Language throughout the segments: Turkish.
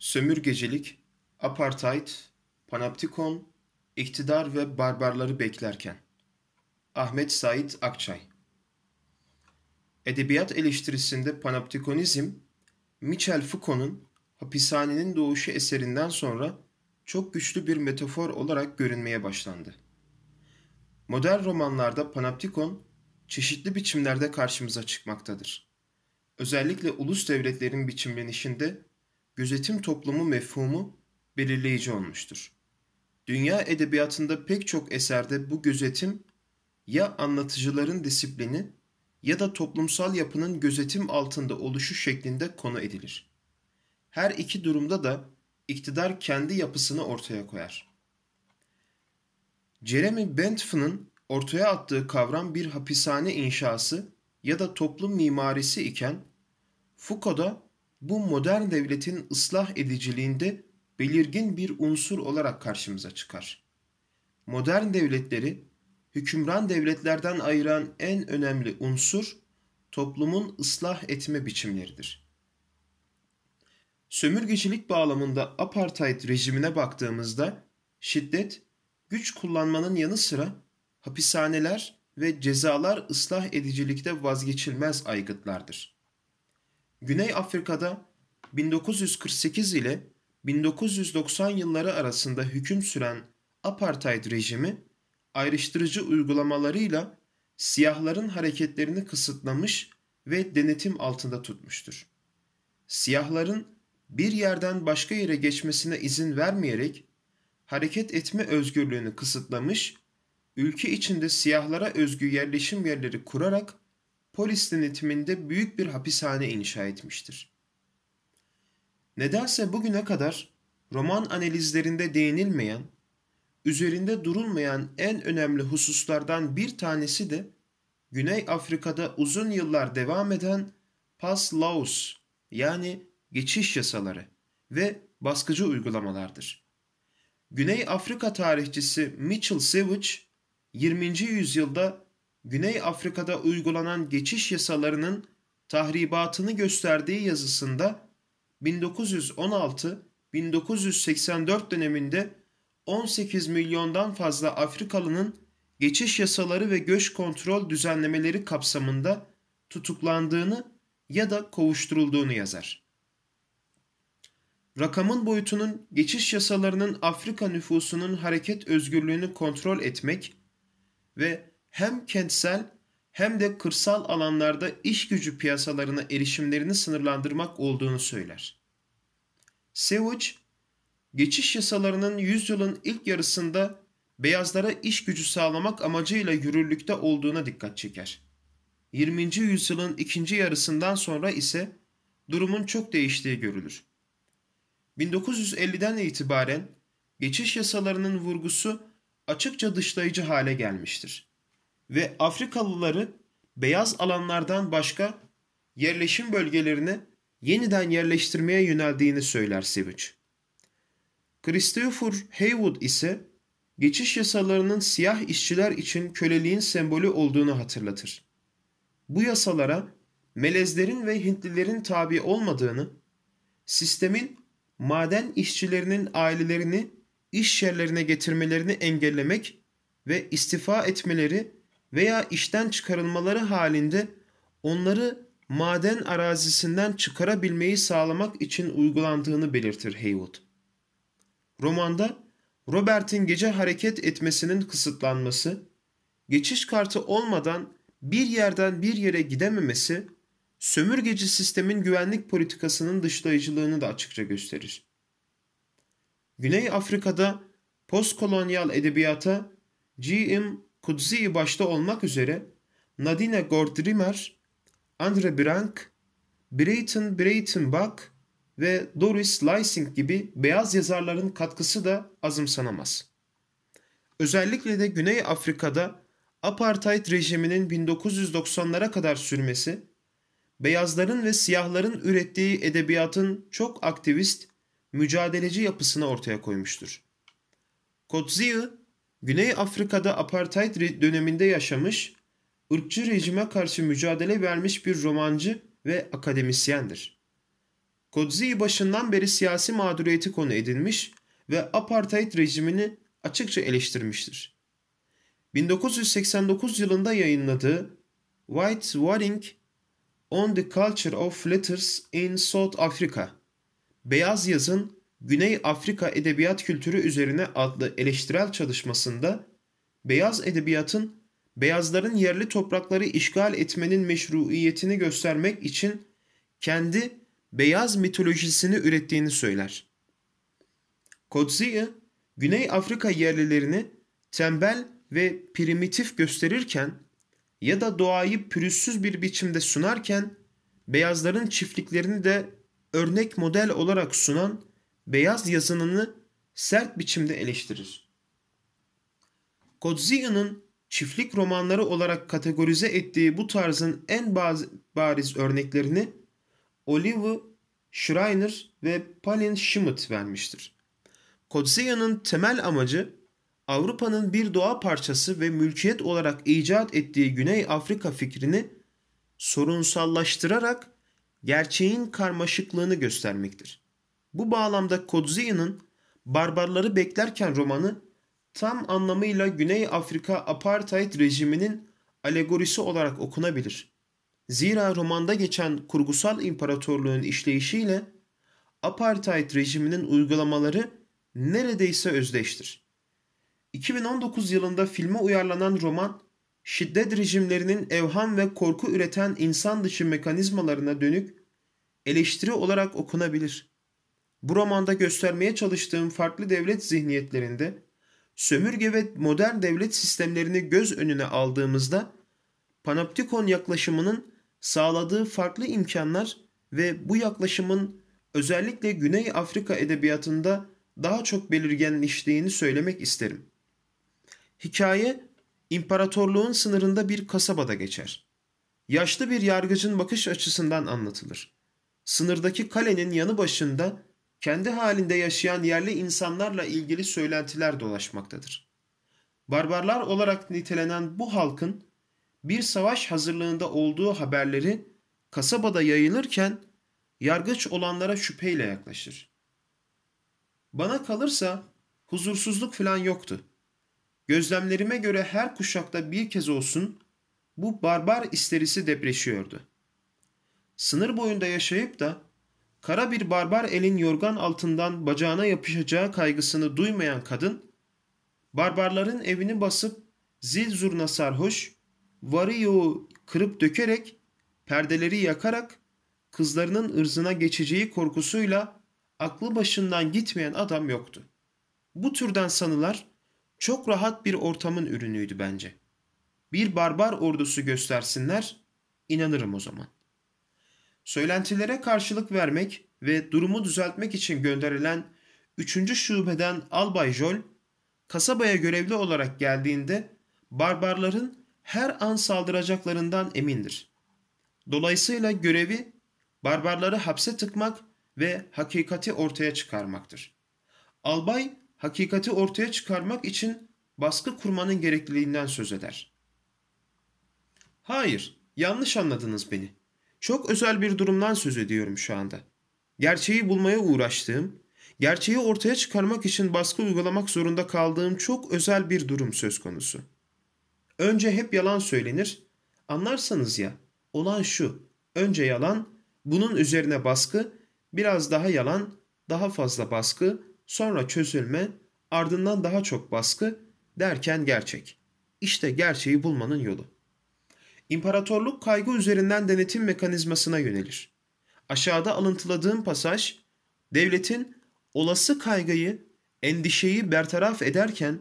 sömürgecilik, apartheid, panoptikon, iktidar ve barbarları beklerken. Ahmet Sait Akçay Edebiyat eleştirisinde panoptikonizm, Michel Foucault'un Hapishanenin Doğuşu eserinden sonra çok güçlü bir metafor olarak görünmeye başlandı. Modern romanlarda panoptikon çeşitli biçimlerde karşımıza çıkmaktadır. Özellikle ulus devletlerin biçimlenişinde gözetim toplumu mefhumu belirleyici olmuştur. Dünya edebiyatında pek çok eserde bu gözetim ya anlatıcıların disiplini ya da toplumsal yapının gözetim altında oluşu şeklinde konu edilir. Her iki durumda da iktidar kendi yapısını ortaya koyar. Jeremy Bentham'ın ortaya attığı kavram bir hapishane inşası ya da toplum mimarisi iken Foucault'da bu modern devletin ıslah ediciliğinde belirgin bir unsur olarak karşımıza çıkar. Modern devletleri hükümran devletlerden ayıran en önemli unsur toplumun ıslah etme biçimleridir. Sömürgecilik bağlamında apartheid rejimine baktığımızda şiddet, güç kullanmanın yanı sıra hapishaneler ve cezalar ıslah edicilikte vazgeçilmez aygıtlardır. Güney Afrika'da 1948 ile 1990 yılları arasında hüküm süren apartheid rejimi ayrıştırıcı uygulamalarıyla siyahların hareketlerini kısıtlamış ve denetim altında tutmuştur. Siyahların bir yerden başka yere geçmesine izin vermeyerek hareket etme özgürlüğünü kısıtlamış, ülke içinde siyahlara özgü yerleşim yerleri kurarak polis denetiminde büyük bir hapishane inşa etmiştir. Nedense bugüne kadar roman analizlerinde değinilmeyen, üzerinde durulmayan en önemli hususlardan bir tanesi de Güney Afrika'da uzun yıllar devam eden pass laws yani geçiş yasaları ve baskıcı uygulamalardır. Güney Afrika tarihçisi Mitchell Savage 20. yüzyılda Güney Afrika'da uygulanan geçiş yasalarının tahribatını gösterdiği yazısında 1916-1984 döneminde 18 milyondan fazla Afrikalının geçiş yasaları ve göç kontrol düzenlemeleri kapsamında tutuklandığını ya da kovuşturulduğunu yazar. Rakamın boyutunun geçiş yasalarının Afrika nüfusunun hareket özgürlüğünü kontrol etmek ve hem kentsel hem de kırsal alanlarda iş gücü piyasalarına erişimlerini sınırlandırmak olduğunu söyler. Savage, geçiş yasalarının yüzyılın ilk yarısında beyazlara iş gücü sağlamak amacıyla yürürlükte olduğuna dikkat çeker. 20. yüzyılın ikinci yarısından sonra ise durumun çok değiştiği görülür. 1950'den itibaren geçiş yasalarının vurgusu açıkça dışlayıcı hale gelmiştir ve Afrikalıları beyaz alanlardan başka yerleşim bölgelerine yeniden yerleştirmeye yöneldiğini söyler Savage. Christopher Haywood ise geçiş yasalarının siyah işçiler için köleliğin sembolü olduğunu hatırlatır. Bu yasalara melezlerin ve Hintlilerin tabi olmadığını, sistemin maden işçilerinin ailelerini iş yerlerine getirmelerini engellemek ve istifa etmeleri veya işten çıkarılmaları halinde onları maden arazisinden çıkarabilmeyi sağlamak için uygulandığını belirtir Haywood. Romanda Robert'in gece hareket etmesinin kısıtlanması, geçiş kartı olmadan bir yerden bir yere gidememesi, sömürgeci sistemin güvenlik politikasının dışlayıcılığını da açıkça gösterir. Güney Afrika'da postkolonyal edebiyata G.M. Kudzi başta olmak üzere Nadine Gordrimer, Andre Brank, Brayton Brayton Buck ve Doris Lysing gibi beyaz yazarların katkısı da azımsanamaz. Özellikle de Güney Afrika'da apartheid rejiminin 1990'lara kadar sürmesi, beyazların ve siyahların ürettiği edebiyatın çok aktivist, mücadeleci yapısını ortaya koymuştur. Kotzia, Güney Afrika'da apartheid döneminde yaşamış, ırkçı rejime karşı mücadele vermiş bir romancı ve akademisyendir. Kodzii başından beri siyasi mağduriyeti konu edinmiş ve apartheid rejimini açıkça eleştirmiştir. 1989 yılında yayınladığı White Warring on the Culture of Letters in South Africa, Beyaz Yazın Güney Afrika Edebiyat Kültürü üzerine adlı eleştirel çalışmasında beyaz edebiyatın beyazların yerli toprakları işgal etmenin meşruiyetini göstermek için kendi beyaz mitolojisini ürettiğini söyler. Coetzee, Güney Afrika yerlilerini tembel ve primitif gösterirken ya da doğayı pürüzsüz bir biçimde sunarken beyazların çiftliklerini de örnek model olarak sunan beyaz yazınını sert biçimde eleştirir. Kodzee'nin çiftlik romanları olarak kategorize ettiği bu tarzın en bariz örneklerini Olive Schreiner ve Palin Schmidt vermiştir. Kodzee'nin temel amacı Avrupa'nın bir doğa parçası ve mülkiyet olarak icat ettiği Güney Afrika fikrini sorunsallaştırarak gerçeğin karmaşıklığını göstermektir. Bu bağlamda Kodzee'nin Barbarları Beklerken romanı tam anlamıyla Güney Afrika apartheid rejiminin alegorisi olarak okunabilir. Zira romanda geçen kurgusal imparatorluğun işleyişiyle apartheid rejiminin uygulamaları neredeyse özdeştir. 2019 yılında filme uyarlanan roman, şiddet rejimlerinin evham ve korku üreten insan dışı mekanizmalarına dönük eleştiri olarak okunabilir. Bu romanda göstermeye çalıştığım farklı devlet zihniyetlerinde sömürge ve modern devlet sistemlerini göz önüne aldığımızda panoptikon yaklaşımının sağladığı farklı imkanlar ve bu yaklaşımın özellikle Güney Afrika edebiyatında daha çok belirgenleştiğini söylemek isterim. Hikaye imparatorluğun sınırında bir kasabada geçer. Yaşlı bir yargıcın bakış açısından anlatılır. Sınırdaki kalenin yanı başında kendi halinde yaşayan yerli insanlarla ilgili söylentiler dolaşmaktadır. Barbarlar olarak nitelenen bu halkın bir savaş hazırlığında olduğu haberleri kasabada yayılırken yargıç olanlara şüpheyle yaklaşır. Bana kalırsa huzursuzluk falan yoktu. Gözlemlerime göre her kuşakta bir kez olsun bu barbar isterisi depreşiyordu. Sınır boyunda yaşayıp da kara bir barbar elin yorgan altından bacağına yapışacağı kaygısını duymayan kadın, barbarların evini basıp zil zurna sarhoş, varıyor kırıp dökerek, perdeleri yakarak, kızlarının ırzına geçeceği korkusuyla aklı başından gitmeyen adam yoktu. Bu türden sanılar çok rahat bir ortamın ürünüydü bence. Bir barbar ordusu göstersinler, inanırım o zaman. Söylentilere karşılık vermek ve durumu düzeltmek için gönderilen 3. şubeden Albay Jol, kasabaya görevli olarak geldiğinde barbarların her an saldıracaklarından emindir. Dolayısıyla görevi barbarları hapse tıkmak ve hakikati ortaya çıkarmaktır. Albay hakikati ortaya çıkarmak için baskı kurmanın gerekliliğinden söz eder. Hayır, yanlış anladınız beni. Çok özel bir durumdan söz ediyorum şu anda. Gerçeği bulmaya uğraştığım, gerçeği ortaya çıkarmak için baskı uygulamak zorunda kaldığım çok özel bir durum söz konusu. Önce hep yalan söylenir, anlarsanız ya, olan şu, önce yalan, bunun üzerine baskı, biraz daha yalan, daha fazla baskı, sonra çözülme, ardından daha çok baskı derken gerçek. İşte gerçeği bulmanın yolu. İmparatorluk kaygı üzerinden denetim mekanizmasına yönelir. Aşağıda alıntıladığım pasaj, devletin olası kaygıyı, endişeyi bertaraf ederken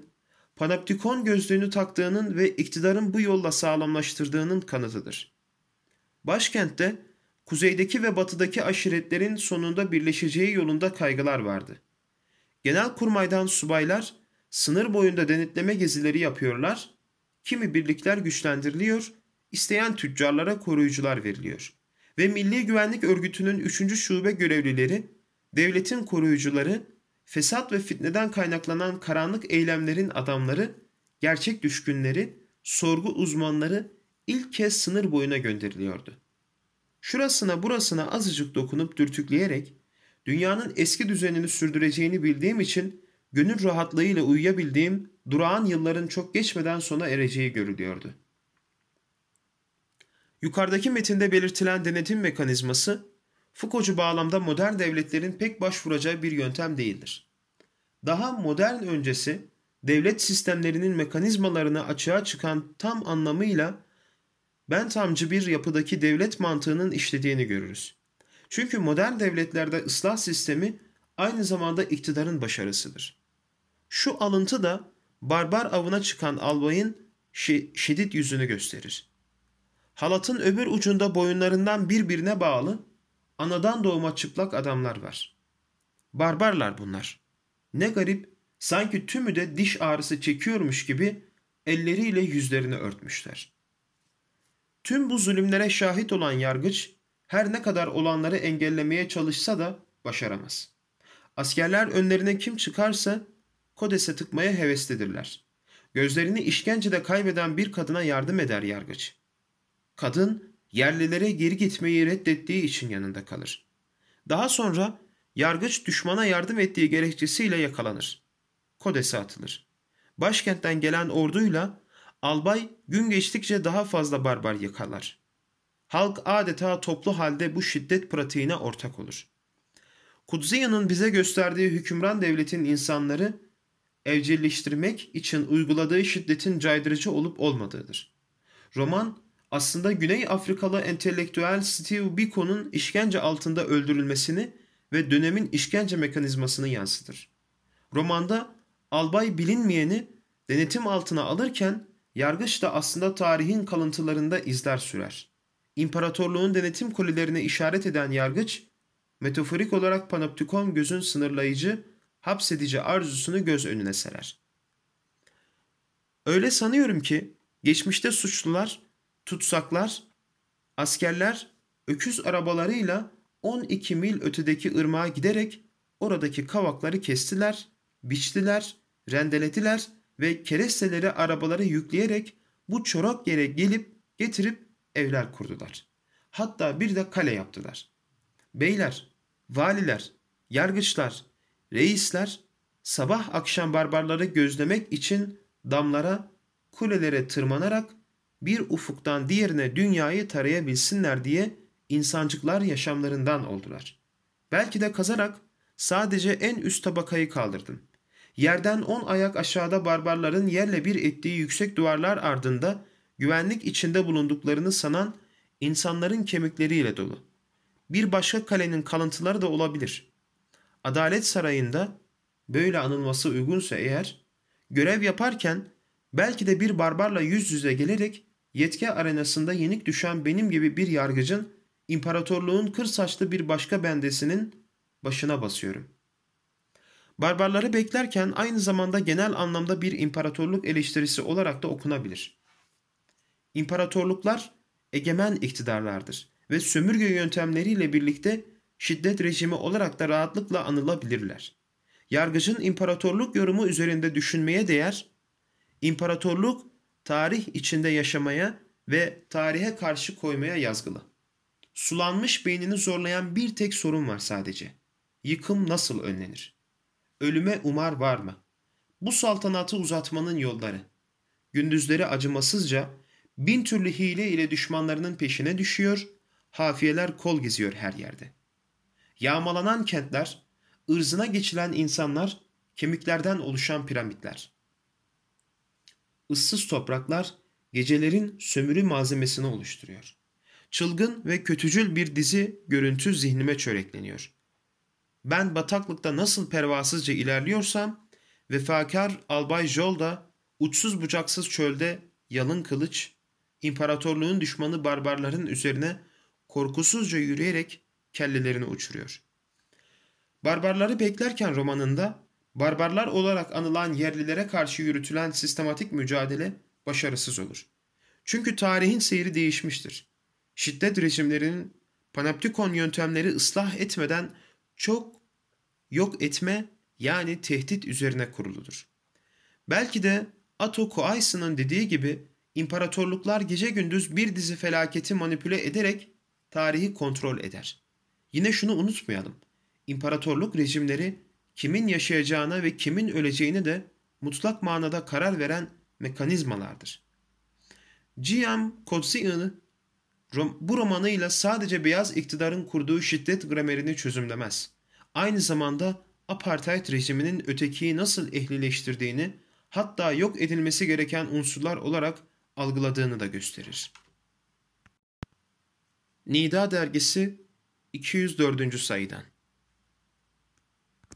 panoptikon gözlüğünü taktığının ve iktidarın bu yolla sağlamlaştırdığının kanıtıdır. Başkentte kuzeydeki ve batıdaki aşiretlerin sonunda birleşeceği yolunda kaygılar vardı. Genel kurmaydan subaylar sınır boyunda denetleme gezileri yapıyorlar, kimi birlikler güçlendiriliyor, isteyen tüccarlara koruyucular veriliyor. Ve Milli Güvenlik Örgütü'nün 3. şube görevlileri, devletin koruyucuları, fesat ve fitneden kaynaklanan karanlık eylemlerin adamları, gerçek düşkünleri, sorgu uzmanları ilk kez sınır boyuna gönderiliyordu. Şurasına burasına azıcık dokunup dürtükleyerek dünyanın eski düzenini sürdüreceğini bildiğim için gönül rahatlığıyla uyuyabildiğim durağan yılların çok geçmeden sona ereceği görülüyordu. Yukarıdaki metinde belirtilen denetim mekanizması, Foucault'cu bağlamda modern devletlerin pek başvuracağı bir yöntem değildir. Daha modern öncesi, devlet sistemlerinin mekanizmalarını açığa çıkan tam anlamıyla ben tamcı bir yapıdaki devlet mantığının işlediğini görürüz. Çünkü modern devletlerde ıslah sistemi aynı zamanda iktidarın başarısıdır. Şu alıntı da barbar avına çıkan albayın şiddet yüzünü gösterir. Halatın öbür ucunda boyunlarından birbirine bağlı anadan doğma çıplak adamlar var. Barbarlar bunlar. Ne garip sanki tümü de diş ağrısı çekiyormuş gibi elleriyle yüzlerini örtmüşler. Tüm bu zulümlere şahit olan yargıç her ne kadar olanları engellemeye çalışsa da başaramaz. Askerler önlerine kim çıkarsa kodese tıkmaya heveslidirler. Gözlerini işkencede kaybeden bir kadına yardım eder yargıç. Kadın yerlilere geri gitmeyi reddettiği için yanında kalır. Daha sonra yargıç düşmana yardım ettiği gerekçesiyle yakalanır. Kodese atılır. Başkentten gelen orduyla albay gün geçtikçe daha fazla barbar yakalar. Halk adeta toplu halde bu şiddet pratiğine ortak olur. Kudziya'nın bize gösterdiği hükümran devletin insanları evcilleştirmek için uyguladığı şiddetin caydırıcı olup olmadığıdır. Roman aslında Güney Afrikalı entelektüel Steve Biko'nun işkence altında öldürülmesini ve dönemin işkence mekanizmasını yansıtır. Romanda albay bilinmeyeni denetim altına alırken yargıç da aslında tarihin kalıntılarında izler sürer. İmparatorluğun denetim kulelerine işaret eden yargıç, metaforik olarak panoptikon gözün sınırlayıcı, hapsedici arzusunu göz önüne serer. Öyle sanıyorum ki geçmişte suçlular, tutsaklar, askerler öküz arabalarıyla 12 mil ötedeki ırmağa giderek oradaki kavakları kestiler, biçtiler, rendelediler ve keresteleri arabalara yükleyerek bu çorak yere gelip getirip evler kurdular. Hatta bir de kale yaptılar. Beyler, valiler, yargıçlar, reisler sabah akşam barbarları gözlemek için damlara, kulelere tırmanarak bir ufuktan diğerine dünyayı tarayabilsinler diye insancıklar yaşamlarından oldular. Belki de kazarak sadece en üst tabakayı kaldırdın. Yerden on ayak aşağıda barbarların yerle bir ettiği yüksek duvarlar ardında güvenlik içinde bulunduklarını sanan insanların kemikleriyle dolu. Bir başka kalenin kalıntıları da olabilir. Adalet sarayında böyle anılması uygunsa eğer görev yaparken belki de bir barbarla yüz yüze gelerek yetki arenasında yenik düşen benim gibi bir yargıcın imparatorluğun kır saçlı bir başka bendesinin başına basıyorum. Barbarları beklerken aynı zamanda genel anlamda bir imparatorluk eleştirisi olarak da okunabilir. İmparatorluklar egemen iktidarlardır ve sömürge yöntemleriyle birlikte şiddet rejimi olarak da rahatlıkla anılabilirler. Yargıcın imparatorluk yorumu üzerinde düşünmeye değer, imparatorluk tarih içinde yaşamaya ve tarihe karşı koymaya yazgılı. Sulanmış beynini zorlayan bir tek sorun var sadece. Yıkım nasıl önlenir? Ölüme umar var mı? Bu saltanatı uzatmanın yolları. Gündüzleri acımasızca bin türlü hile ile düşmanlarının peşine düşüyor, hafiyeler kol geziyor her yerde. Yağmalanan kentler, ırzına geçilen insanlar, kemiklerden oluşan piramitler. Issız topraklar gecelerin sömürü malzemesini oluşturuyor. Çılgın ve kötücül bir dizi görüntü zihnime çörekleniyor. Ben bataklıkta nasıl pervasızca ilerliyorsam, vefakar Albay Jol da uçsuz bucaksız çölde yalın kılıç, imparatorluğun düşmanı barbarların üzerine korkusuzca yürüyerek kellelerini uçuruyor. Barbarları beklerken romanında barbarlar olarak anılan yerlilere karşı yürütülen sistematik mücadele başarısız olur. Çünkü tarihin seyri değişmiştir. Şiddet rejimlerinin panoptikon yöntemleri ıslah etmeden çok yok etme yani tehdit üzerine kuruludur. Belki de Ato Koaysı'nın dediği gibi imparatorluklar gece gündüz bir dizi felaketi manipüle ederek tarihi kontrol eder. Yine şunu unutmayalım. imparatorluk rejimleri kimin yaşayacağına ve kimin öleceğine de mutlak manada karar veren mekanizmalardır. G.M. Coetzee bu romanıyla sadece beyaz iktidarın kurduğu şiddet gramerini çözümlemez. Aynı zamanda apartheid rejiminin ötekiyi nasıl ehlileştirdiğini, hatta yok edilmesi gereken unsurlar olarak algıladığını da gösterir. Nida dergisi 204. sayıdan